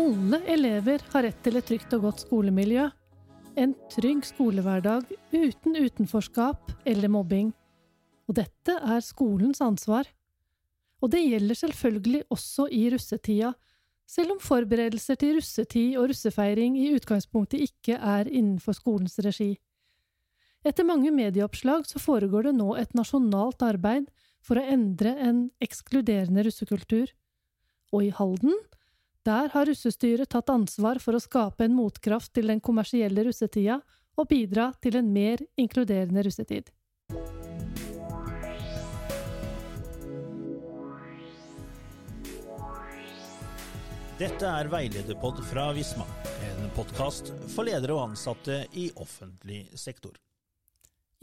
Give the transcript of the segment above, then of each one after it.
Alle elever har rett til et trygt og godt skolemiljø. En trygg skolehverdag uten utenforskap eller mobbing. Og dette er skolens ansvar. Og det gjelder selvfølgelig også i russetida, selv om forberedelser til russetid og russefeiring i utgangspunktet ikke er innenfor skolens regi. Etter mange medieoppslag så foregår det nå et nasjonalt arbeid for å endre en ekskluderende russekultur. Og i Halden der har russestyret tatt ansvar for å skape en motkraft til den kommersielle russetida og bidra til en mer inkluderende russetid. Dette er Veilederpod fra Visma, en podkast for ledere og ansatte i offentlig sektor.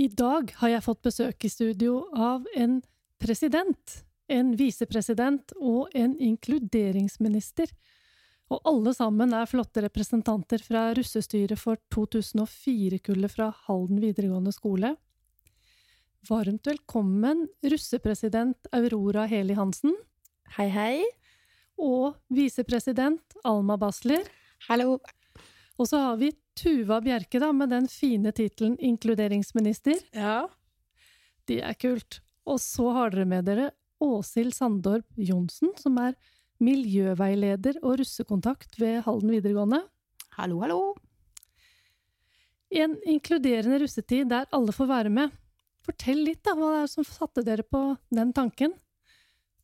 I dag har jeg fått besøk i studio av en president, en visepresident og en inkluderingsminister. Og alle sammen er flotte representanter fra russestyret for 2004-kullet fra Halden videregående skole. Varmt velkommen, russepresident Aurora Heli Hansen. Hei, hei og visepresident Alma Basler. Hallo. Og så har vi Tuva Bjerke, da, med den fine tittelen inkluderingsminister. Ja. Det er kult. Og så har dere med dere Åshild Sandorp Johnsen, som er miljøveileder og russekontakt ved Halden videregående. Hallo, hallo. En inkluderende russetid der alle får være med. Fortell litt, da, hva det er som satte dere på den tanken?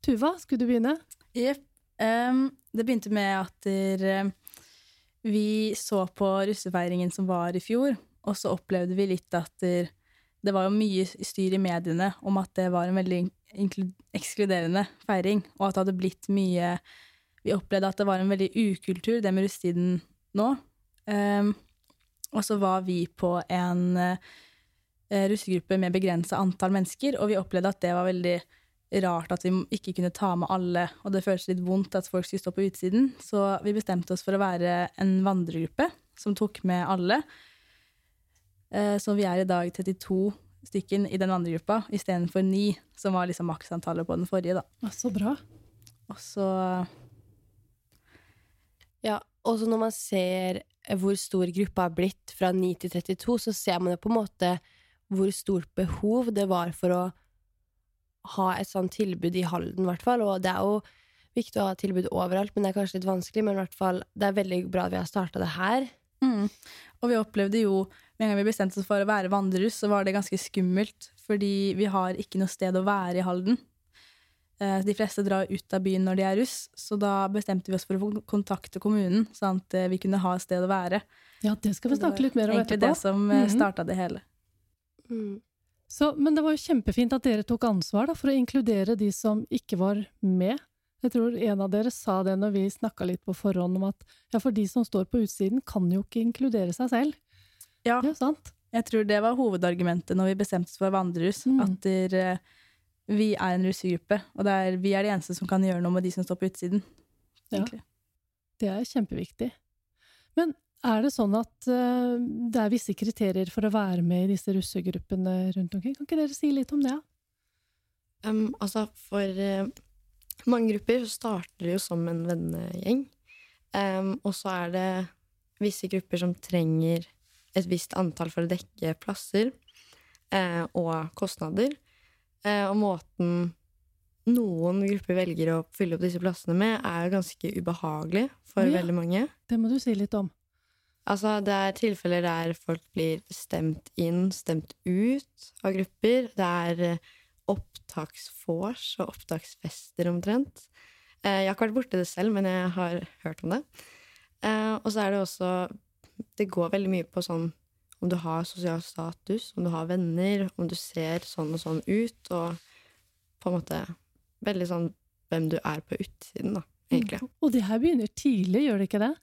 Tuva, skulle du begynne? Jepp. Um, det begynte med at der, vi så på russefeiringen som var i fjor, og så opplevde vi litt at der, det var jo mye styr i mediene om at det var en veldig ekskluderende feiring, og at det hadde blitt mye Vi opplevde at det var en veldig ukultur, det med russetiden nå. Um, og så var vi på en uh, russegruppe med begrensa antall mennesker, og vi opplevde at det var veldig rart at vi ikke kunne ta med alle, og det føltes litt vondt at folk skulle stå på utsiden. Så vi bestemte oss for å være en vandregruppe som tok med alle. Eh, så vi er i dag 32 stykken i den andre gruppa, istedenfor ni, som var liksom maksantallet på den forrige, da. Så bra. Og så Ja, og så når man ser hvor stor gruppa har blitt fra 9 til 32, så ser man jo på en måte hvor stort behov det var for å ha et sånt tilbud i Halden, i hvert fall. Og det er jo viktig å ha tilbud overalt, men det er kanskje litt vanskelig. Men i hvert fall, det er veldig bra at vi har starta det her. Mm. Og vi opplevde jo, med en gang vi bestemte oss for å være vandrerus, så var det ganske skummelt. Fordi vi har ikke noe sted å være i Halden. Eh, de fleste drar ut av byen når de er russ, så da bestemte vi oss for å kontakte kommunen, sånn at eh, vi kunne ha et sted å være. Ja, det skal vi snakke litt mer om etterpå. Det som mm -hmm. starta det hele. Mm. Så, men det var jo kjempefint at dere tok ansvar da, for å inkludere de som ikke var med. Jeg tror en av dere sa det når vi snakka litt på forhånd om at ja, for de som står på utsiden, kan jo ikke inkludere seg selv. Ja, det er sant. jeg tror det var hovedargumentet når vi bestemte oss for vandrerus. Mm. At der, eh, vi er en russegruppe, og er, vi er de eneste som kan gjøre noe med de som står på utsiden. Egentlig. Ja, det er kjempeviktig. Men er det sånn at uh, det er visse kriterier for å være med i disse russegruppene rundt omkring? Kan ikke dere si litt om det? Um, altså, for uh, mange grupper starter jo som en vennegjeng. Um, og så er det visse grupper som trenger et visst antall for å dekke plasser uh, og kostnader. og måten noen grupper velger å fylle opp disse plassene med, er jo ganske ubehagelig for ja, veldig mange. Det må du si litt om. Altså, det er tilfeller der folk blir stemt inn, stemt ut av grupper. Det er eh, opptaksvors og opptaksfester omtrent. Eh, jeg har ikke vært borti det selv, men jeg har hørt om det. Eh, og så er det også Det går veldig mye på sånn om du har sosial status, om du har venner, om du ser sånn og sånn ut, og på en måte veldig sånn hvem du er på utsiden, da, egentlig. Mm. Og det her begynner tidlig, gjør det ikke det?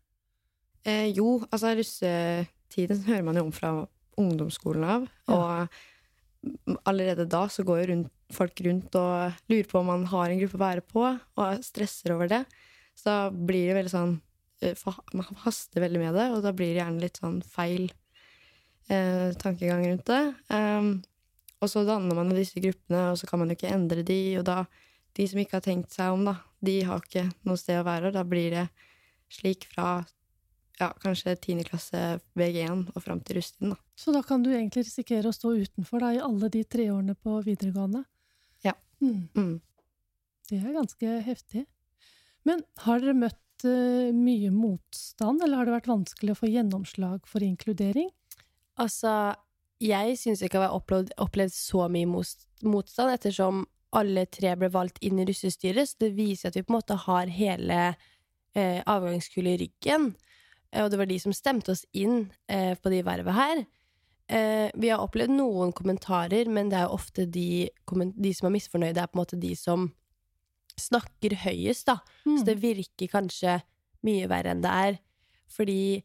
Eh, jo, altså russetiden hører man jo om fra ungdomsskolen av. Ja. Allerede da så går jo rundt, folk rundt og lurer på om man har en gruppe å være på, og stresser over det. Så da blir det veldig sånn eh, Man haster veldig med det, og da blir det gjerne litt sånn feil eh, tankegang rundt det. Um, og så danner man disse gruppene, og så kan man jo ikke endre de, og da De som ikke har tenkt seg om, da, de har ikke noe sted å være, og da blir det slik fra ja, kanskje 10. klasse VG1 og fram til russetiden. da. Så da kan du egentlig risikere å stå utenfor da, i alle de tre årene på videregående? Ja. Mm. Mm. Det er ganske heftig. Men har dere møtt uh, mye motstand, eller har det vært vanskelig å få gjennomslag for inkludering? Altså, jeg syns ikke jeg har opplevd, opplevd så mye motstand, ettersom alle tre ble valgt inn i russestyret, så det viser at vi på en måte har hele eh, avgangskullet i ryggen. Eh, Og det var de som stemte oss inn eh, på de vervet her. Eh, vi har opplevd noen kommentarer, men det er jo ofte de, de som er misfornøyde, er på en måte de som snakker høyest, da. Så det virker kanskje mye verre enn det er. Fordi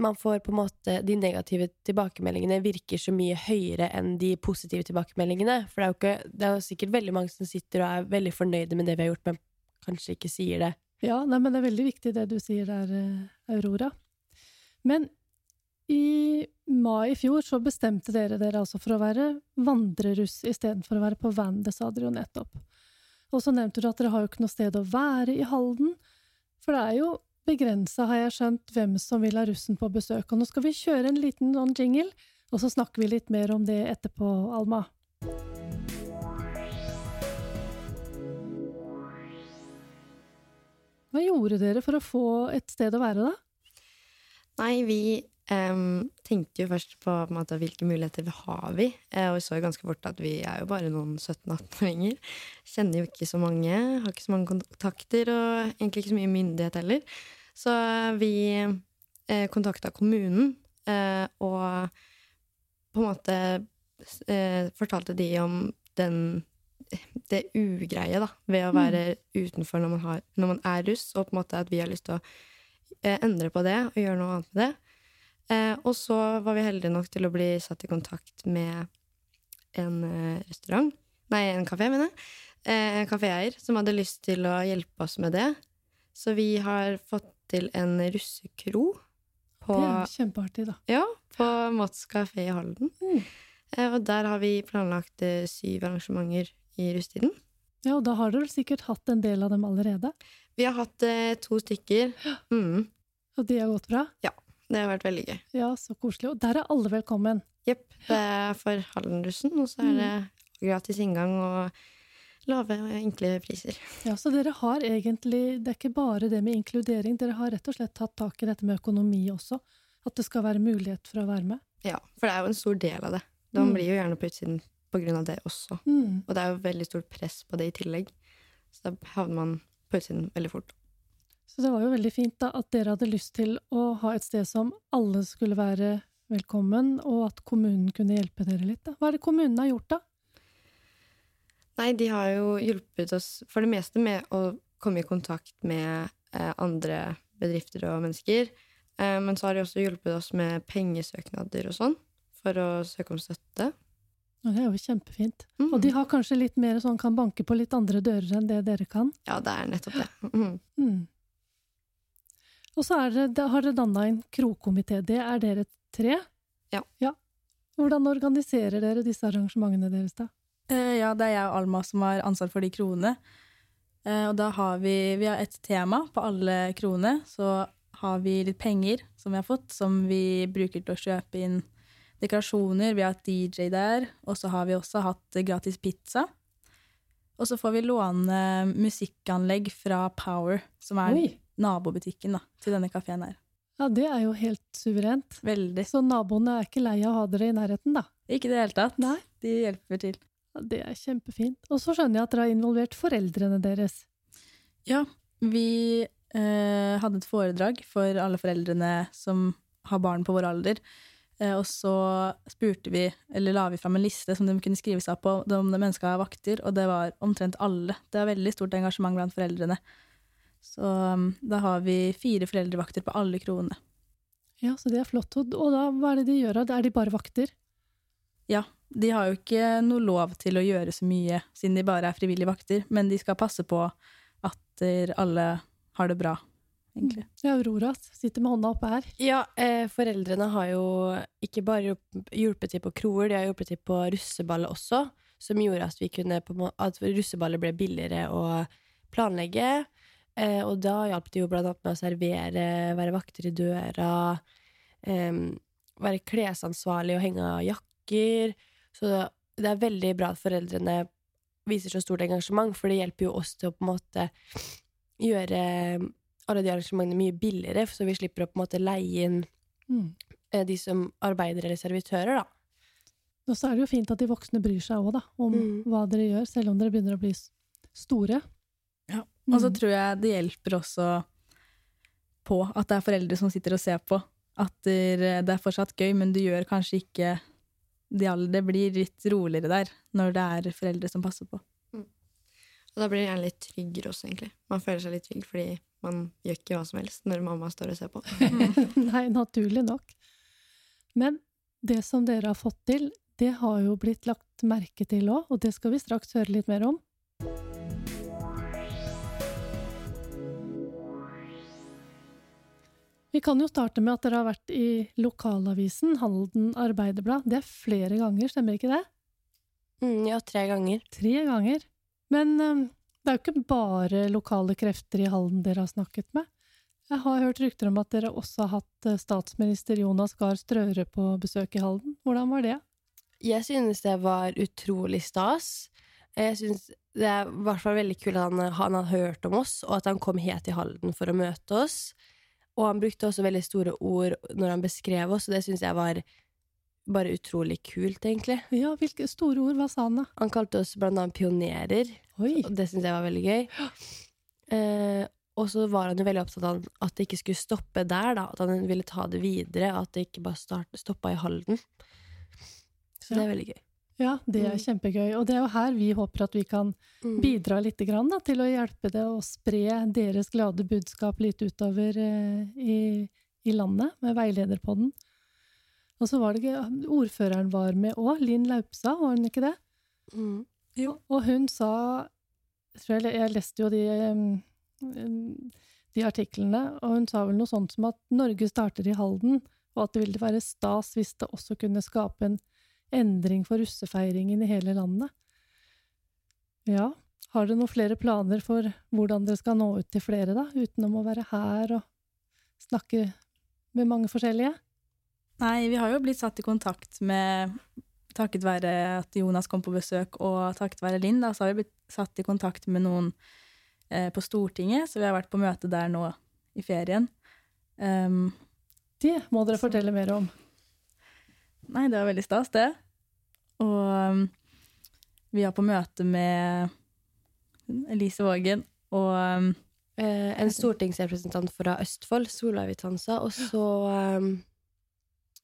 man får på en måte De negative tilbakemeldingene virker så mye høyere enn de positive tilbakemeldingene. For det er jo ikke Det er jo sikkert veldig mange som sitter og er veldig fornøyde med det vi har gjort, men kanskje ikke sier det. Ja, nei, men det er veldig viktig det du sier der, eh, Aurora. Men i mai i fjor så bestemte dere dere altså for å være vandreruss istedenfor å være på van, det sa dere jo nettopp. Og så nevnte du at dere har jo ikke noe sted å være i Halden, for det er jo begrensa, har jeg skjønt, hvem som vil ha russen på besøk. Og nå skal vi kjøre en liten sånn jingle, og så snakker vi litt mer om det etterpå, Alma. Hva gjorde dere for å få et sted å være, da? Nei, vi um, tenkte jo først på, på måte, hvilke muligheter vi har vi, eh, og vi så jo ganske fort at vi er jo bare noen 17-18-åringer. Kjenner jo ikke så mange, har ikke så mange kontakter, og egentlig ikke så mye myndighet heller. Så vi eh, kontakta kommunen, eh, og på en måte eh, fortalte de om den det ugreie da, ved å være utenfor når man, har, når man er russ, og på en måte at vi har lyst til å eh, endre på det og gjøre noe annet med det. Eh, og så var vi heldige nok til å bli satt i kontakt med en eh, restaurant Nei, en kafé, mener jeg. Eh, en kaféeier som hadde lyst til å hjelpe oss med det. Så vi har fått til en russekro på, Det er kjempeartig, da. ja, på Mats kafé i Halden. Mm. Eh, og der har vi planlagt eh, syv arrangementer i rusttiden. Ja, og da har dere sikkert hatt en del av dem allerede? Vi har hatt eh, to stykker. Mm, Og de har gått bra? Ja. det har vært veldig gøy. Ja, så koselig. Og der er alle velkommen. Jepp. Det er for Hallenrussen, og så er det gratis inngang og lave og enkle priser. Ja, Så dere har egentlig Det er ikke bare det med inkludering, dere har rett og slett tatt tak i dette med økonomi også. At det skal være mulighet for å være med. Ja, for det er jo en stor del av det. Man Mm. blir jo gjerne på utsiden på grunn av det også. Mm. Og det er jo veldig stort press på det i tillegg. Så da havner man på utsiden veldig fort. Så det var jo veldig fint da at dere hadde lyst til å ha et sted som alle skulle være velkommen, og at kommunen kunne hjelpe dere litt. da. Hva er det kommunen har gjort, da? Nei, de har jo hjulpet oss for det meste med å komme i kontakt med eh, andre bedrifter og mennesker. Eh, men så har de også hjulpet oss med pengesøknader og sånn, for å søke om støtte. Og det er jo kjempefint. Mm. Og de har kanskje litt mer sånn kan banke på litt andre dører enn det dere kan. Ja, det er nettopp det. Mm. Mm. Og så er det, har dere danna en krokomité. Det er dere tre? Ja. Hvordan organiserer dere disse arrangementene deres, da? Eh, ja, det er jeg og Alma som har ansvar for de kronene. Eh, og da har vi, vi har et tema på alle kroene. Så har vi litt penger som vi har fått, som vi bruker til å kjøpe inn dekorasjoner. Vi har hatt DJ der, og så har vi også hatt gratis pizza. Og så får vi låne musikkanlegg fra Power, som er Oi! nabobutikken da, til denne kafeen her. Ja, det er jo helt suverent. Veldig. Så naboene er ikke lei av å ha dere i nærheten, da? Ikke i det hele tatt. Nei. De hjelper til. Ja, det er kjempefint. Og så skjønner jeg at dere har involvert foreldrene deres. Ja, vi eh, hadde et foredrag for alle foreldrene som har barn på vår alder. Eh, og så spurte vi, eller la vi fram en liste som de kunne skrive seg på om de ønska vakter, og det var omtrent alle. Det var veldig stort engasjement blant foreldrene. Så um, da har vi fire foreldrevakter på alle kronene. Ja, så det er flott. Og og da, hva er det de gjør? da? Er de bare vakter? Ja, de har jo ikke noe lov til å gjøre så mye, siden de bare er frivillige vakter, men de skal passe på at eh, alle har det bra egentlig. Ja, Aurora sitter med hånda oppe her. Ja, eh, foreldrene har jo ikke bare hjulpet til på kroer, de har hjulpet til på russeballet også, som gjorde at, vi kunne at russeballet ble billigere å planlegge. Eh, og da hjalp det jo blant annet med å servere, være vakter i døra, eh, være klesansvarlig og henge av jakker. Så det er veldig bra at foreldrene viser så stort engasjement, for det hjelper jo oss til å på en måte gjøre alle de arrangementene mye billigere, så vi slipper å på en måte leie inn Mm. eh, de som arbeider eller servitører, da. Og så er det jo fint at de voksne bryr seg òg, da, om Mm. hva dere gjør, selv om dere begynner å bli store. Ja. Og så Mm. tror jeg det hjelper også på at det er foreldre som sitter og ser på. At det er fortsatt gøy, men du gjør kanskje ikke de alle, Det blir litt roligere der når det er foreldre som passer på. Og da blir det gjerne litt tryggere også, egentlig. Man føler seg litt trygg fordi man gjør ikke hva som helst når mamma står og ser på. Nei, naturlig nok. Men det som dere har fått til, det har jo blitt lagt merke til òg, og det skal vi straks høre litt mer om. Vi kan jo starte med at dere har vært i lokalavisen Halden Arbeiderblad. Det er flere ganger, stemmer ikke det? Mm, ja, tre ganger. Tre ganger. Men det er jo ikke bare lokale krefter i Halden dere har snakket med. Jeg har hørt rykter om at dere også har hatt eh, statsminister Jonas Gahr Strøre på besøk i Halden. Hvordan var det? Jeg synes det var utrolig stas. Jeg synes det er i hvert fall veldig kult at han, han har hørt om oss, og at han kom helt til Halden for å møte oss. Og han brukte også veldig store ord når han beskrev oss, og det synes jeg var bare utrolig kult, egentlig. Ja, hvilke store ord, hva sa han da? Han kalte oss blant annet pionerer, Oi! og det synes jeg var veldig gøy. Eh, og så var han jo veldig opptatt av at det ikke skulle stoppe der, da. At han ville ta det videre, at det ikke bare start, stoppa i Halden. Så det er veldig gøy. Ja, det er Mm. kjempegøy. Og det er jo her vi håper at vi kan bidra litt grann, da, til å hjelpe det å spre deres glade budskap litt utover eh, i, i landet, med veilederpodden. Og så var det gøy, ordføreren var med òg, Linn Laupstad, var hun ikke det? Mm. Og hun sa jeg, jeg, leste jo de, de artiklene, og hun sa vel noe sånt som at Norge starter i Halden, og at det ville være stas hvis det også kunne skape en endring for russefeiringen i hele landet. Ja, har dere noen flere planer for hvordan dere skal nå ut til flere, da, utenom å være her og snakke med mange forskjellige? Nei, vi har jo blitt satt i kontakt med Takket være at Jonas kom på besøk, og takket være Linn, da, så har vi blitt satt i kontakt med noen eh, på Stortinget, så vi har vært på møte der nå i ferien. Um, Det må dere fortelle mer om. Nei, det var veldig stas, det. Og um, vi er på møte med Elise Vågen og um, Eh, en stortingsrepresentant fra Østfold, Solveig Vitanza, og så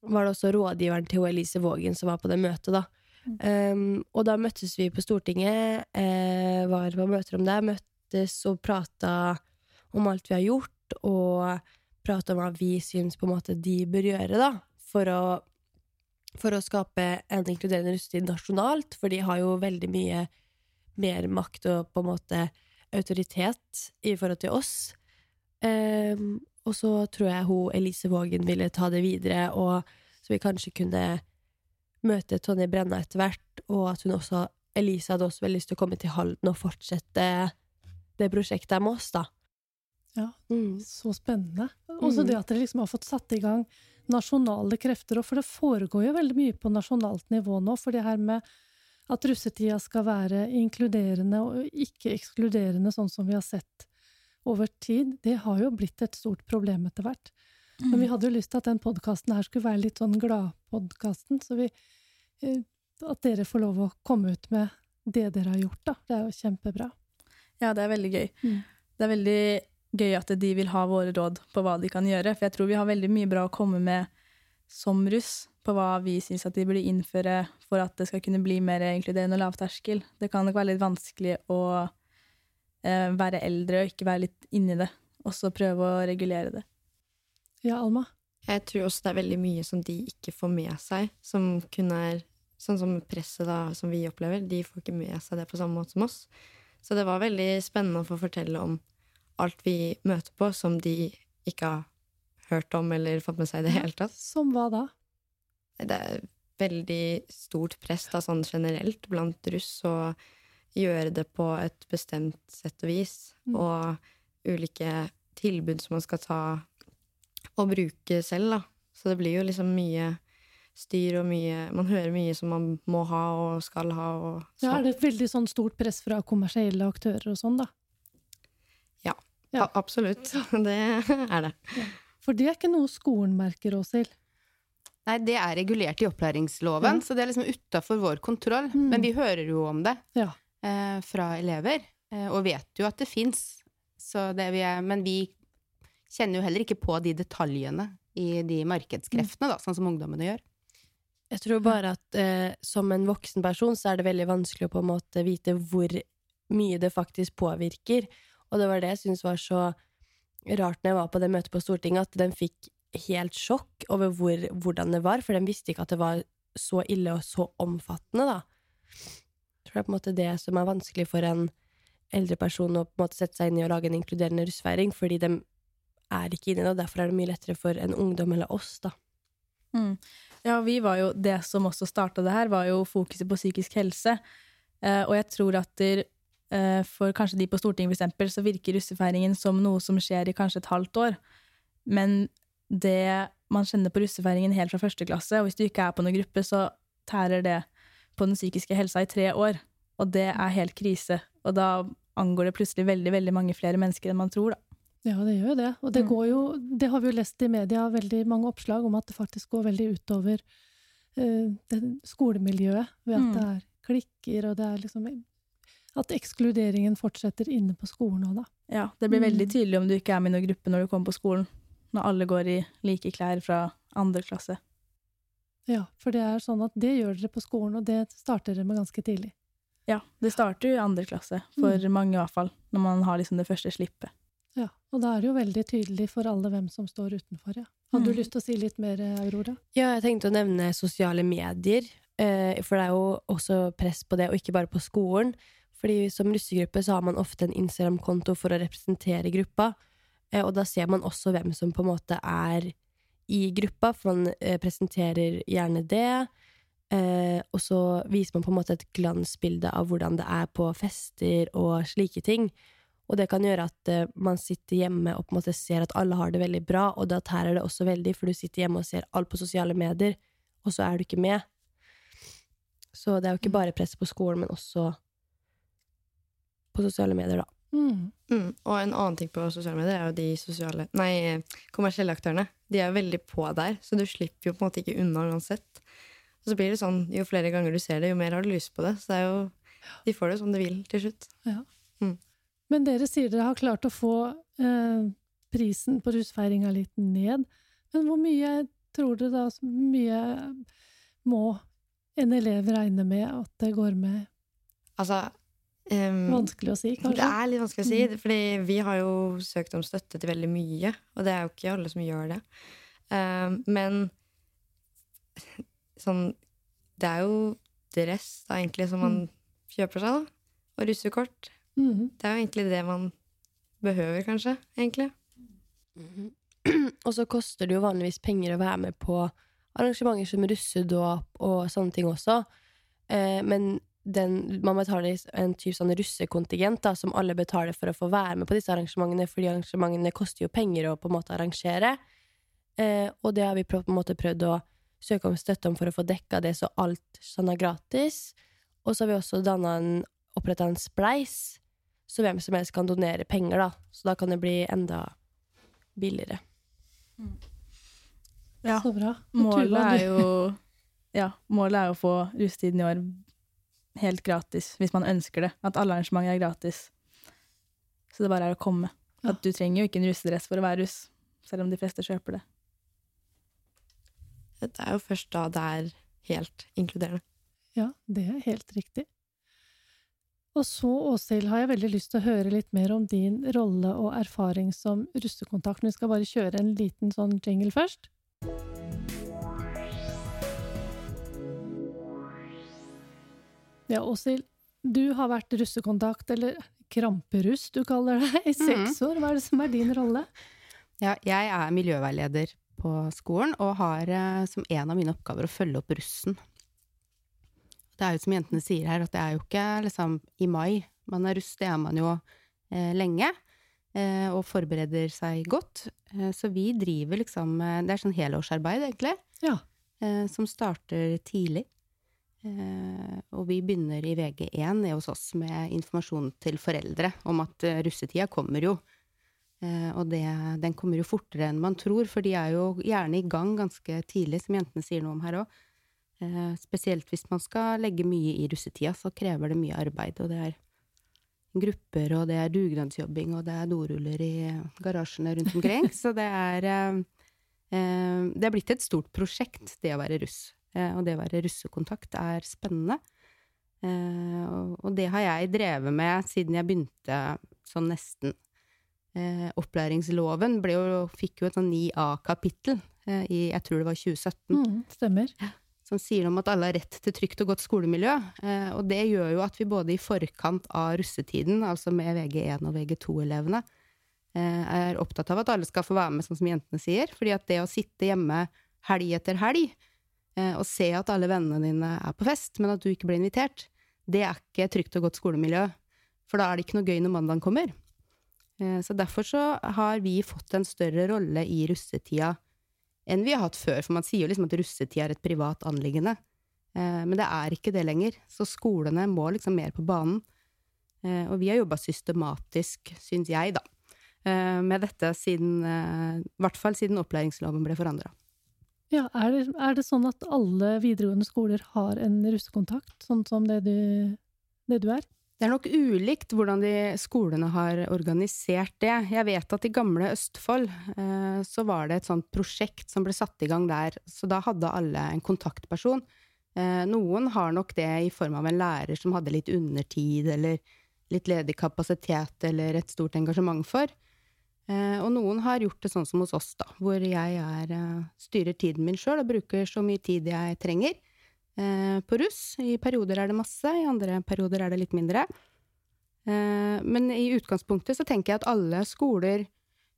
var det også rådgiveren til Elise Vågen som var på det møtet, da. Um, og da møttes vi på Stortinget, eh, var på møter om det, møttes og prata om alt vi har gjort, og prata om hva vi syns på en måte de bør gjøre, da, for å, for å skape en inkluderende russetid nasjonalt, for de har jo veldig mye mer makt og på en måte autoritet i forhold til oss. Um, og så tror jeg hun Elise Vågen ville ta det videre, og så vi kanskje kunne møte Tonje Brenna etter hvert, og at hun også Elise hadde også veldig lyst til å komme til Halden og fortsette det prosjektet med oss, da. Ja. Mm. Så spennende. Også Mm. det at dere liksom har fått satt i gang nasjonale krefter, og for det foregår jo veldig mye på nasjonalt nivå nå, for det her med at russetida skal være inkluderende og ikke ekskluderende, sånn som vi har sett over tid, det har jo blitt et stort problem etter hvert. Men vi hadde jo lyst til at den podkasten her skulle være litt sånn gladpodkasten, så vi eh, At dere får lov å komme ut med det dere har gjort, da. Det er jo kjempebra. Ja, det er veldig gøy. Mm. Det er veldig gøy at de vil ha våre råd på hva de kan gjøre, for jeg tror vi har veldig mye bra å komme med som russ, på hva vi syns at de burde innføre for at det skal kunne bli mer inkluderende og lavterskel. Det kan nok være litt vanskelig å eh, være eldre og ikke være litt inni det, og så prøve å regulere det. Ja, Alma? Jeg tror også det er veldig mye som de ikke får med seg, som kun er Sånn som presset da, som vi opplever, de får ikke med seg det på samme måte som oss. Så det var veldig spennende å få fortelle om alt vi møter på som de ikke har hørt om eller fått med seg i det hele tatt. Som hva da? Det er veldig stort press da, sånn generelt blant russ å gjøre det på et bestemt sett og vis, Mm. og ulike tilbud som man skal ta og bruke selv, da. Så det blir jo liksom mye styr og mye Man hører mye som man må ha og skal ha og Ja, sånn. er det et veldig sånn stort press fra kommersielle aktører og sånn, da? Ja. Ja, absolutt. Det er det. For det er ikke noe skolen merker, Åshild. Nei, det er regulert i opplæringsloven, mm. så det er liksom utafor vår kontroll. Mm. Men vi hører jo om det Ja. Eh, fra elever, eh, og vet jo at det fins. Men vi kjenner jo heller ikke på de detaljene i de markedskreftene, da, sånn som ungdommene gjør. Jeg tror bare at eh, som en voksen person så er det veldig vanskelig å på en måte vite hvor mye det faktisk påvirker. Og det var det jeg syntes var så rart når jeg var på det møtet på Stortinget, at den fikk helt sjokk over hvor, hvordan det var, for den visste ikke at det var så ille og så omfattende, da. Tror det er på en måte det som er vanskelig for en eldre person å på en måte sette seg inn i å lage en inkluderende russfeiring, fordi de er ikke inne i det, og derfor er det mye lettere for en ungdom eller oss, da. Mm. Ja, vi var jo, det som også starta det her, var jo fokuset på psykisk helse. Eh, og jeg tror at der, eh, for kanskje de på Stortinget, for eksempel, så virker russefeiringen som noe som skjer i kanskje et halvt år. Men det man kjenner på russefeiringen helt fra første klasse, og hvis du ikke er på noen gruppe, så tærer det på den psykiske helsa i tre år. Og det er helt krise. Og da angår det plutselig veldig, veldig mange flere mennesker enn man tror, da. Ja, det gjør jo det. Og det Mm. går jo Det har vi jo lest i media, veldig mange oppslag om at det faktisk går veldig utover uh, skolemiljøet, ved at Mm. det er klikker, og det er liksom At ekskluderingen fortsetter inne på skolen òg, da. Ja, det blir Mm. veldig tydelig om du ikke er med i noen gruppe når du kommer på skolen. Når alle går i like klær fra andre klasse. Ja, for det er sånn at det gjør dere på skolen, og det starter dere med ganske tidlig. Ja, det starter jo i andre klasse, for Mm. mange i hvert fall. Når man har liksom det første slippet. Ja, Og da er det jo veldig tydelig for alle hvem som står utenfor, ja. Hadde du Mm. lyst til å si litt mer, Aurora? Ja, jeg tenkte å nevne sosiale medier, eh, for det er jo også press på det, og ikke bare på skolen. Fordi som russegruppe så har man ofte en Instagram-konto for å representere gruppa, eh, og da ser man også hvem som på en måte er i gruppa, for man eh, presenterer gjerne det. Eh, og så viser man på en måte et glansbilde av hvordan det er på fester og slike ting. Og det kan gjøre at eh, man sitter hjemme og på en måte ser at alle har det veldig bra, og da tærer det også veldig, for du sitter hjemme og ser alt på sosiale medier, og så er du ikke med. Så det er jo ikke bare press på skolen, men også på sosiale medier, da. Mm. Mm. Og en annen ting på sosiale medier er jo de sosiale, nei, kommersielle aktørene. De er veldig på der, så du slipper jo på en måte ikke unna uansett. Og så blir det sånn, jo flere ganger du ser det, jo mer har du lyst på det. Så det er jo, de får det som de vil til slutt. Men dere sier dere har klart å få eh, prisen på rusfeiringa litt ned. Men hvor mye tror dere da mye må en elev regne med at det går med? Altså em, Vanskelig å si, Det er litt vanskelig å si, fordi vi har jo søkt om støtte til veldig mye, og det er jo ikke alle som gjør det. Um, men sånn Det er jo dress da, egentlig som man kjøper seg, da. Og russekort. Mhm. Det er jo egentlig det man behøver, kanskje. egentlig. Og så koster det jo vanligvis penger å være med på arrangementer som russedåp og sånne ting også. Eh, men den, man betaler en type sånn russekontingent da, som alle betaler for å få være med på disse arrangementene, fordi arrangementene koster jo penger å på en måte arrangere. Eh, og det har vi på en måte prøvd å søke om støtte om for å få dekka det, så alt sånn er gratis. Og så har vi også oppretta en spleis, så hvem som helst kan donere penger, da. Så da kan det bli enda billigere. Ja. Så bra. Målet er jo Ja, målet er å få russetiden i år helt gratis, hvis man ønsker det. At alle arrangementer er gratis. Så det bare er å komme. Ja. At du trenger jo ikke en russedress for å være russ, selv om de fleste kjøper det. Det er jo først da det er helt inkluderende. Ja, det er helt riktig. Og så, Åshild, har jeg veldig lyst til å høre litt mer om din rolle og erfaring som russekontakt. Men vi skal bare kjøre en liten sånn jingle først. Ja, Åshild, du har vært russekontakt, eller kramperuss du kaller det, i seks år. Hva er det som er din rolle? Ja, jeg er miljøveileder på skolen og har eh, som en av mine oppgaver å følge opp russen. Det er jo som jentene sier her, at det er jo ikke liksom i mai man er russ, det er man jo eh, lenge. Eh, og forbereder seg godt. Eh, så vi driver liksom eh, Det er sånn helårsarbeid, egentlig. Ja. eh, som starter tidlig. Eh, og vi begynner i VG1 hos oss med informasjon til foreldre om at eh, russetida kommer jo. Eh, og det, den kommer jo fortere enn man tror, for de er jo gjerne i gang ganske tidlig, som jentene sier noe om her òg. Spesielt hvis man skal legge mye i russetida, så krever det mye arbeid. Og det er grupper, og det er dugnadsjobbing, og det er doruller i garasjene rundt omkring. så det er Det er blitt et stort prosjekt, det å være russ. Eh, og det å være russekontakt er spennende. Eh, og, det har jeg drevet med siden jeg begynte sånn nesten. Eh, opplæringsloven jo, fikk jo et sånn 9A-kapittel eh, i jeg tror det var 2017 Mm, stemmer. som sier om at alle har rett til trygt og godt skolemiljø. Og det gjør jo at vi både i forkant av russetiden, altså med VG1 og VG2-elevene, eh, er opptatt av at alle skal få være med, sånn som jentene sier. Fordi at det å sitte hjemme helg etter helg eh, og se at alle vennene dine er på fest, men at du ikke blir invitert, det er ikke trygt og godt skolemiljø. For da er det ikke noe gøy når mandagen kommer. Eh, så derfor så har vi fått en større rolle i russetida enn vi har hatt før. For man sier jo liksom at russetida er et privat anliggende. Eh, men det er ikke det lenger. Så skolene må liksom mer på banen. Og vi har jobba systematisk, syns jeg, da, med dette siden I hvert fall siden opplæringsloven ble forandra. Ja, er det, er det sånn at alle videregående skoler har en russekontakt, sånn som det du, det du er? Det er nok ulikt hvordan de skolene har organisert det. Jeg vet at i gamle Østfold eh, så var det et sånt prosjekt som ble satt i gang der, så da hadde alle en kontaktperson. Eh, noen har nok det i form av en lærer som hadde litt undertid, eller litt ledig kapasitet, eller et stort engasjement for. Eh, og noen har gjort det sånn som hos oss, da, hvor jeg er, eh, styrer tiden min sjøl og bruker så mye tid jeg trenger eh, på russ. I perioder er det masse, i andre perioder er det litt mindre. Eh, men i utgangspunktet så tenker jeg at alle skoler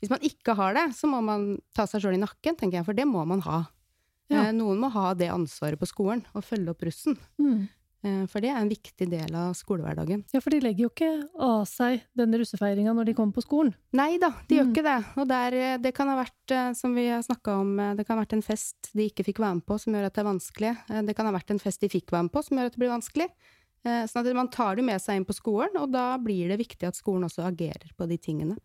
Hvis man ikke har det, så må man ta seg sjøl i nakken, tenker jeg, for det må man ha. Ja. Noen må ha det ansvaret på skolen, og følge opp russen. Mm. Eh, for det er en viktig del av skolehverdagen. Ja, for de legger jo ikke av seg denne russefeiringa når de kommer på skolen. Nei da, de gjør Mm. ikke det. Og der, eh, det kan ha vært, eh, som vi har snakka om, det kan ha vært en fest de ikke fikk være med på som gjør at det er vanskelig. Det kan ha vært en fest de fikk være med på som gjør at det blir vanskelig. Sånn at man tar det med seg inn på skolen, og da blir det viktig at skolen også agerer på de tingene.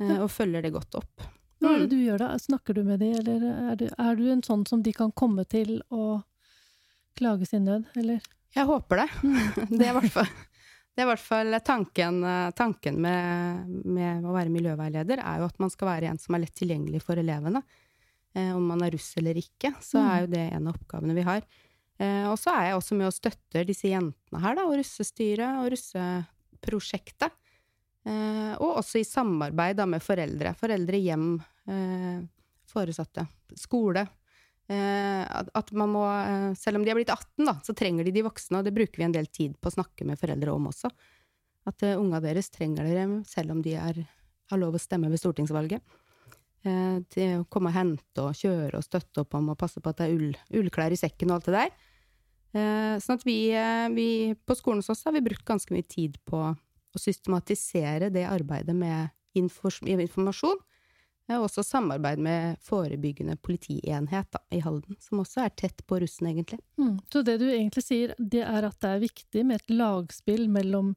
Og følger det godt opp. Hva er det Mm. du gjør da? Snakker du med de, eller er du, er du en sånn som de kan komme til og klage sin nød, eller? Jeg håper det. Det er i hvert fall, det er i hvert fall tanken, eh, tanken med, med å være miljøveileder, er jo at man skal være en som er lett tilgjengelig for elevene. Eh, om man er russ eller ikke, så Mm. er jo det en av oppgavene vi har. Eh, og så er jeg også med og støtter disse jentene her, da, og russestyret og russeprosjektet. Eh, og også i samarbeid da, med foreldre. Foreldre, hjem, foresatte, skole. Eh, at, man må, eh, selv om de er blitt 18, da, så trenger de de voksne, og det bruker vi en del tid på å snakke med foreldre om også. At uh, unga deres trenger dere, selv om de er, har lov å stemme ved stortingsvalget. Eh, til å komme og hente og kjøre og støtte opp om og passe på at det er ull, ullklær i sekken og alt det der. Eh, sånn at vi, eh, vi på skolen hos oss har vi brukt ganske mye tid på å systematisere det arbeidet med informasjon. Eh, Og også samarbeid med forebyggende politienhet da, i Halden, som også er tett på russen, egentlig. Mm. Så det du egentlig sier, det er at det er viktig med et lagspill mellom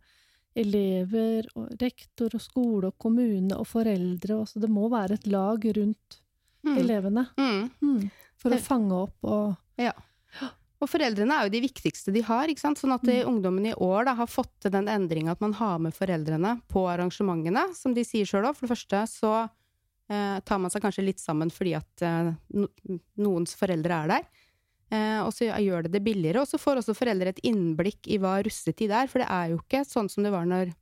elever og rektor og skole og kommune og foreldre. Også. Det må være et lag rundt elevene Mm. mm. for å fange opp og Og foreldrene er jo de viktigste de har, ikke sant? sånn at mm. ungdommen i år da, har fått til den endringa at man har med foreldrene på arrangementene. Som de sier sjøl òg. For det første så eh, tar man seg kanskje litt sammen fordi at eh, no, noens foreldre er der. Eh, og så gjør det det billigere. Og så får også foreldre et innblikk i hva russetid er. For det er jo ikke sånn som det var når,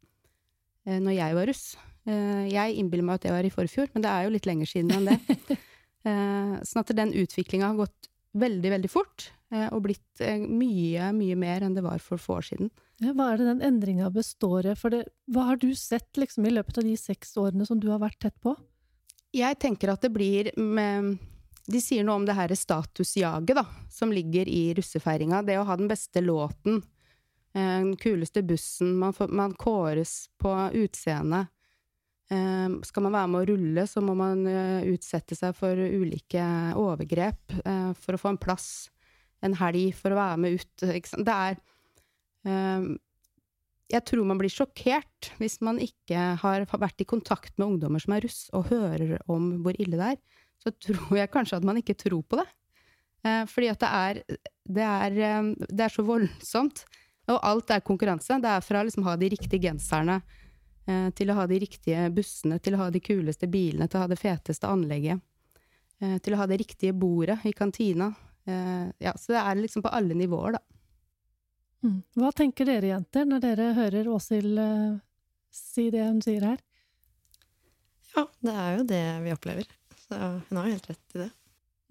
eh, når jeg var russ. Eh, jeg innbiller meg at det var i forfjor, men det er jo litt lenger siden enn det. eh, sånn at den utviklinga har gått veldig, veldig fort. eh, Og blitt eh, mye, mye mer enn det var for få år siden. Ja, hva er det den endringa består i? For det, hva har du sett liksom, i løpet av de seks årene som du har vært tett på? Jeg tenker at det blir med De sier noe om det her statusjaget, da, som ligger i russefeiringa. Det å ha den beste låten, eh, den kuleste bussen, man, får, man kåres på utseende. Eh, Skal man være med å rulle, så må man eh, utsette seg for ulike overgrep eh, for å få en plass. En helg for å være med ut. Det er eh, Jeg tror man blir sjokkert hvis man ikke har vært i kontakt med ungdommer som er russ, og hører om hvor ille det er. Så tror jeg kanskje at man ikke tror på det. Eh, fordi at det er, det er eh, Det er så voldsomt. Og alt er konkurranse. Det er fra å liksom ha de riktige genserne eh, til å ha de riktige bussene, til å ha de kuleste bilene, til å ha det feteste anlegget. Til å ha det riktige bordet i kantina. Ja, så det er liksom på alle nivåer, da. Mm. Hva tenker dere jenter når dere hører Åshild eh, si det hun sier her? Ja, det er jo det vi opplever. Så hun har jo helt rett i det.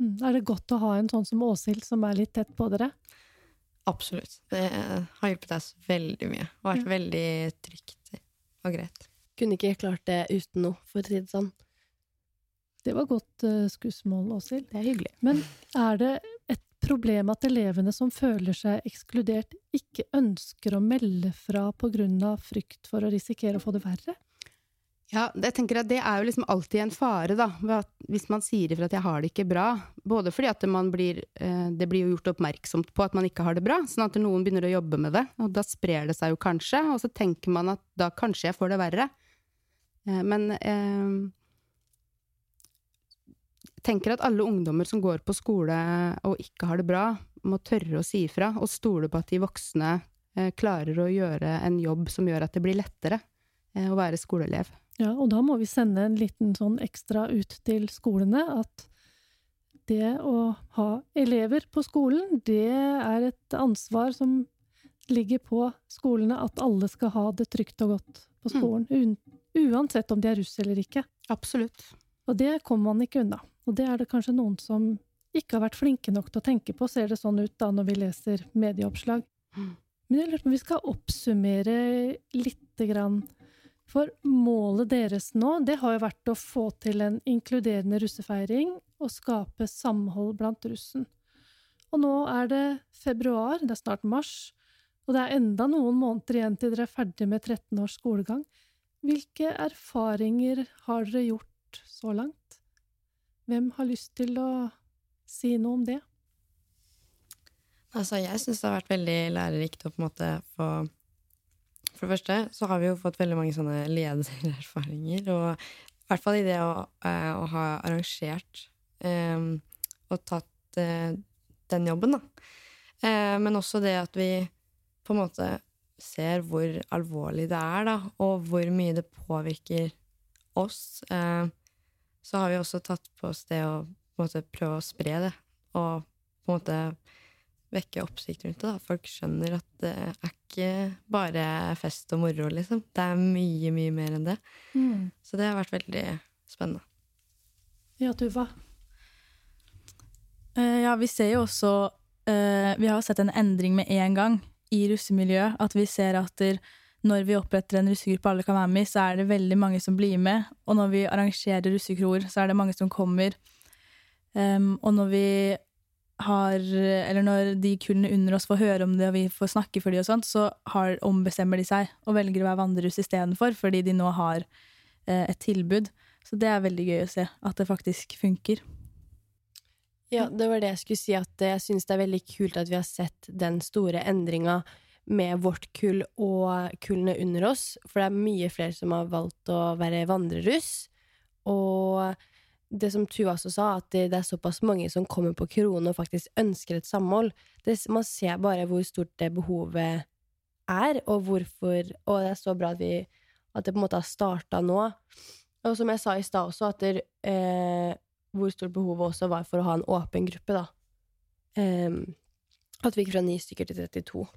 Mm. Er det godt å ha en sånn som Åshild som er litt tett på dere? Absolutt. Det har hjulpet oss veldig mye. Og vært veldig trygt og greit. Kunne ikke klart det uten noe, for å si det sånn. Det var godt uh, skussmål, Åshild. Det er hyggelig. Men er det et problem at elevene som føler seg ekskludert, ikke ønsker å melde fra av frykt for å risikere å få det verre? Ja, jeg tenker at det er jo liksom alltid en fare, da. Hvis man sier ifra at 'jeg har det ikke bra'. Både fordi at blir, eh, det blir jo gjort oppmerksomt på at man ikke har det bra, sånn at noen begynner å jobbe med det. Og da sprer det seg jo kanskje, og så tenker man at da kanskje jeg får det verre. Eh, Men eh, tenker at alle ungdommer som går på skole og ikke har det bra, må tørre å si ifra, og stole på at de voksne eh, klarer å gjøre en jobb som gjør at det blir lettere eh, å være skoleelev. Ja, og da må vi sende en liten sånn ekstra ut til skolene at det å ha elever på skolen, det er et ansvar som ligger på skolene, at alle skal ha det trygt og godt på skolen. Mm. uansett om de er russ eller ikke. Absolutt. Og det kommer man ikke unna. Og det er det kanskje noen som ikke har vært flinke nok til å tenke på, ser det sånn ut da når vi leser medieoppslag. Mm. Men jeg lurer på om vi skal oppsummere lite grann. For målet deres nå, det har jo vært å få til en inkluderende russefeiring og skape samhold blant russen. Og nå er det februar, det er snart mars, og det er enda noen måneder igjen til dere er ferdig med 13 års skolegang. Hvilke erfaringer har dere gjort så langt? Hvem har lyst til å si noe om det? Altså, jeg syns det har vært veldig lærerikt å på en måte få For det første så har vi jo fått veldig mange sånne ledererfaringer, og i hvert fall i det å, eh, å ha arrangert um, og tatt uh, den jobben, da. Uh, men også det at vi på en måte ser hvor alvorlig det er, da, og hvor mye det påvirker oss. Eh, så har vi også tatt på oss det å måte prøve å spre det, og på en måte vekke oppsikt rundt det. da. Folk skjønner at det er ikke bare fest og moro, liksom. Det er mye, mye mer enn det. Så det har vært veldig spennende. Ja, Tuva. Uh, ja, vi ser jo også uh, Vi har sett en endring med en gang i russemiljøet. At vi ser at der, når vi oppretter en russegruppe alle kan være med i, så er det veldig mange som blir med. Og når vi arrangerer russekroer, så er det mange som kommer. Um, og når vi har Eller når de kullene under oss får høre om det, og vi får snakke for de og sånt, så har, ombestemmer de seg og velger å være vandreruss istedenfor, fordi de nå har eh, et tilbud. Så det er veldig gøy å se, at det faktisk funker. Ja, det var det jeg skulle si, at jeg syns det er veldig kult at vi har sett den store endringa med vårt kull og kullene under oss, for det er mye flere som har valgt å være vandreruss. Og det som Tuva også sa, at det, er såpass mange som kommer på Krone og faktisk ønsker et samhold. Det, man ser bare hvor stort det behovet er, og hvorfor Og det er så bra at, vi, at det på en måte har starta nå. Og som jeg sa i stad også, at det, eh, hvor stort behovet også var for å ha en åpen gruppe, da. Eh, at vi gikk fra ni stykker til 32.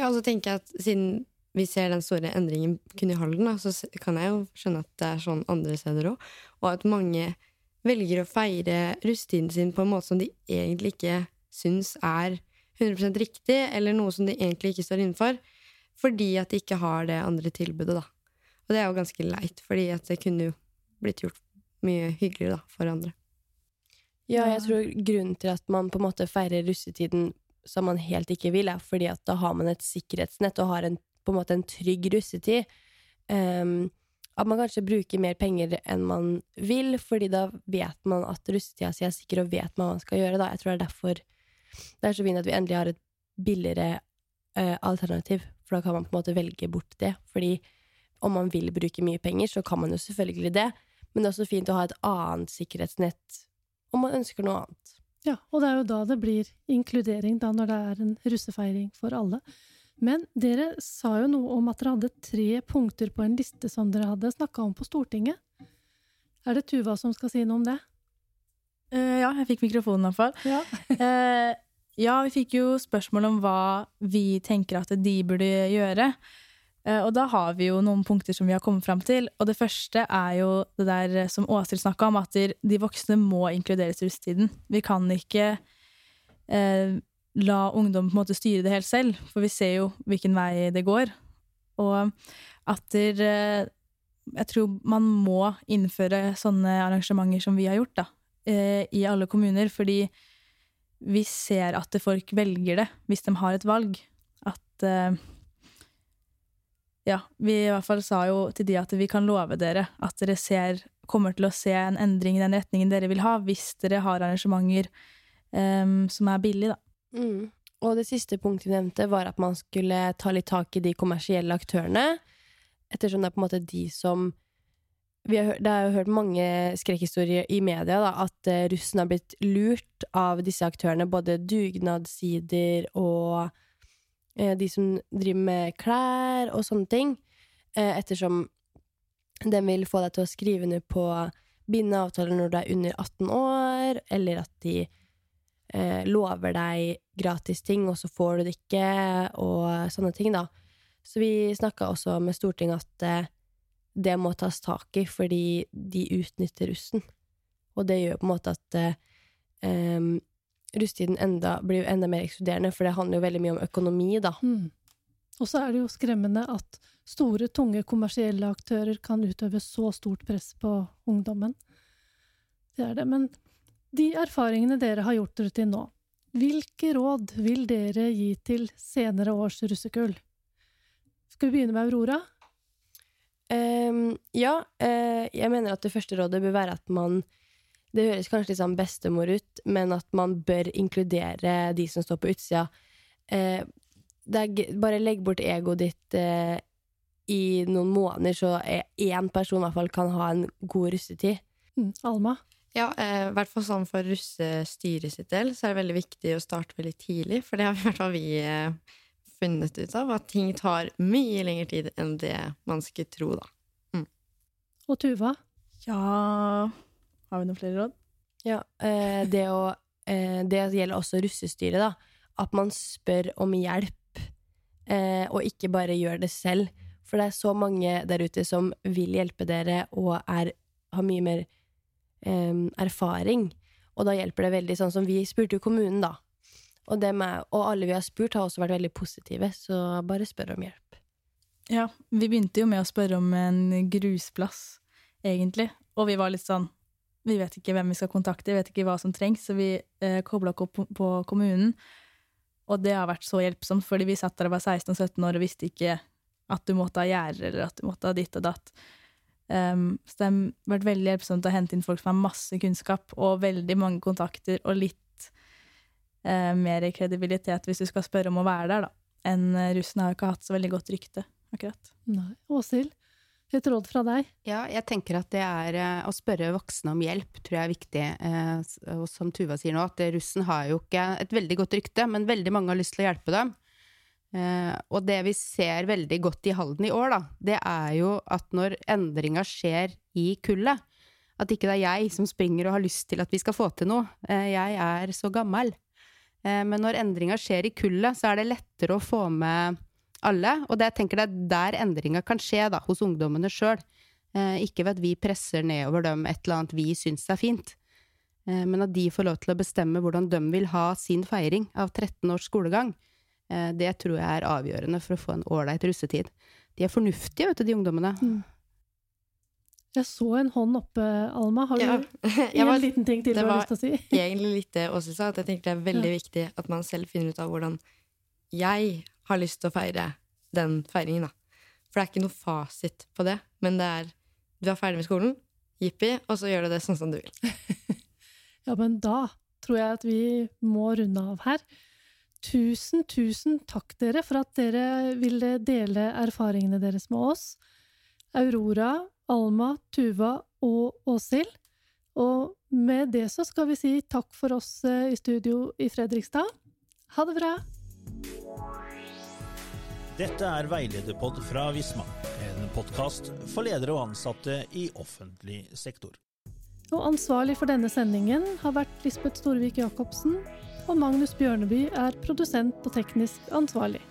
Ja, og så tenker jeg at siden vi ser den store endringen kun i Halden, da, så kan jeg jo skjønne at det er sånn andre steder òg. Og at mange velger å feire russetiden sin på en måte som de egentlig ikke syns er 100% riktig, eller noe som de egentlig ikke står innenfor, fordi at de ikke har det andre tilbudet, da. Og det er jo ganske leit, fordi at det kunne jo blitt gjort mye hyggeligere da, for andre. Ja, jeg tror grunnen til at man på en måte feirer russetiden som man helt ikke vil, er fordi at da har man et sikkerhetsnett og har en, på en måte en trygg russetid. Um, at man kanskje bruker mer penger enn man vil, fordi da vet man at russetida si er sikker, og vet man hva man skal gjøre. Da. Jeg tror det er derfor det er så fint at vi endelig har et billigere uh, alternativ, for da kan man på en måte velge bort det. Fordi om man vil bruke mye penger, så kan man jo selvfølgelig det, men det er også fint å ha et annet sikkerhetsnett om man ønsker noe annet. Ja, og det er jo da det blir inkludering, da, når det er en russefeiring for alle. Men dere sa jo noe om at dere hadde tre punkter på en liste som dere hadde snakka om på Stortinget. Er det Tuva som skal si noe om det? Uh, ja, jeg fikk mikrofonen iallfall. Ja. uh, ja, vi fikk jo spørsmål om hva vi tenker at de burde gjøre. Uh, og da har vi jo noen punkter som vi har kommet fram til. Og det første er jo det der som Åshild snakka om, at de voksne må inkluderes i russetiden. Vi kan ikke la ungdom på en måte styre det helt selv, for vi ser jo hvilken vei det går. Og at der, eh, jeg tror man må innføre sånne arrangementer som vi har gjort, da, eh, i alle kommuner, fordi vi ser at folk velger det hvis de har et valg. At eh, Ja, vi i hvert fall sa jo til de at vi kan love dere at dere ser, kommer til å se en endring i den retningen dere vil ha, hvis dere har arrangementer um, som er billige, da. Mm. Og det siste punktet vi nevnte, var at man skulle ta litt tak i de kommersielle aktørene. Ettersom det er på en måte de som vi har, Det er jo hørt mange skrekkhistorier i media da, at uh, russen har blitt lurt av disse aktørene. Både dugnadssider og de som driver med klær og sånne ting. Uh, ettersom den vil få deg til å skrive under på bindende avtaler når du er under 18 år, eller at de eh, lover deg gratis ting, og så får du det ikke, og sånne ting, da. Så vi snakka også med Stortinget at eh, det må tas tak i, fordi de utnytter russen. Og det gjør på en måte at eh, russetiden enda, blir enda mer ekskluderende, for det handler jo veldig mye om økonomi, da. Mm. Og så er det jo skremmende at store, tunge kommersielle aktører kan utøve så stort press på ungdommen. Det er det. Men de erfaringene dere har gjort dere til nå, hvilke råd vil dere gi til senere års russekull? Skal vi begynne med Aurora? Um, ja, uh, jeg mener at det første rådet bør være at man Det høres kanskje litt sånn bestemor ut, men at man bør inkludere de som står på utsida. Uh, bare legg bort egoet ditt eh, i noen måneder, så én person i hvert fall kan ha en god russetid. Mm, Alma? Ja, eh, i hvert fall sånn for russestyret sitt del, så er det veldig viktig å starte veldig tidlig. For det har i hvert fall vi eh, funnet ut av, at ting tar mye lengre tid enn det man skulle tro, da. Mm. Og Tuva? Ja Har vi noen flere råd? Ja, eh, det å eh, Det gjelder også russestyret, da. At man spør om hjelp, eh, og ikke bare gjør det selv. For det er så mange der ute som vil hjelpe dere, og er, har mye mer um, erfaring. Og da hjelper det veldig, sånn som vi spurte jo kommunen, da. Og, med, og, alle vi har spurt, har også vært veldig positive, så bare spør om hjelp. Ja, vi begynte jo med å spørre om en grusplass, egentlig. Og vi var litt sånn Vi vet ikke hvem vi skal kontakte, vi vet ikke hva som trengs, så vi eh, kobla opp på kommunen. Og det har vært så hjelpsomt, fordi vi satt der og var 16 og 17 år og visste ikke at du måtte ha gjerder, eller at du måtte ha ditt og datt. Um, så det har vært veldig hjelpsomt å hente inn folk som har masse kunnskap og veldig mange kontakter og litt uh, mer kredibilitet hvis du skal spørre om å være der, da. Enn uh, russen har jo ikke hatt så veldig godt rykte, akkurat. Nei. Åshild, et råd fra deg? Ja, jeg tenker at det er uh, å spørre voksne om hjelp, tror jeg er viktig. og som Tuva sier nå, at russen har jo ikke et veldig godt rykte, men veldig mange har lyst til å hjelpe dem. Uh, og det vi ser veldig godt i Halden i år, da, det er jo at når endringa skjer i kullet, at ikke det er jeg som springer og har lyst til at vi skal få til noe. Jeg er så gammel. Men når endringa skjer i kullet, så er det lettere å få med alle. Og det, jeg tenker det er der endringa kan skje, da, hos ungdommene sjøl. Eh, ikke ved at vi presser nedover dem et eller annet vi syns er fint, eh, men at de får lov til å bestemme hvordan de vil ha sin feiring av 13 års skolegang. Eh, det tror jeg er avgjørende for å få en ålreit russetid. De er fornuftige, vet du, de ungdommene. Mm. Jeg så en hånd oppe, Alma. Har du Ja. en var liten ting til du har lyst til å si? Det var egentlig litt det Åse sa, at jeg tenker det er veldig Ja. viktig at man selv finner ut av hvordan jeg har lyst til å feire den feiringen, da. For det er ikke noe fasit på det, men det er du er ferdig med skolen, jippi, og så gjør du det sånn som du vil. Ja, men da tror jeg at vi må runde av her. Tusen, tusen takk dere for at dere ville dele erfaringene deres med oss. Aurora, Alma, Tuva og Åshild. Og med det så skal vi si takk for oss eh, i studio i Fredrikstad. Ha det bra! Dette er Veilederpod fra Visma, en podkast for ledere og ansatte i offentlig sektor. Og ansvarlig for denne sendingen har vært Lisbeth Storvik Jacobsen, og Magnus Bjørneby er produsent og teknisk ansvarlig.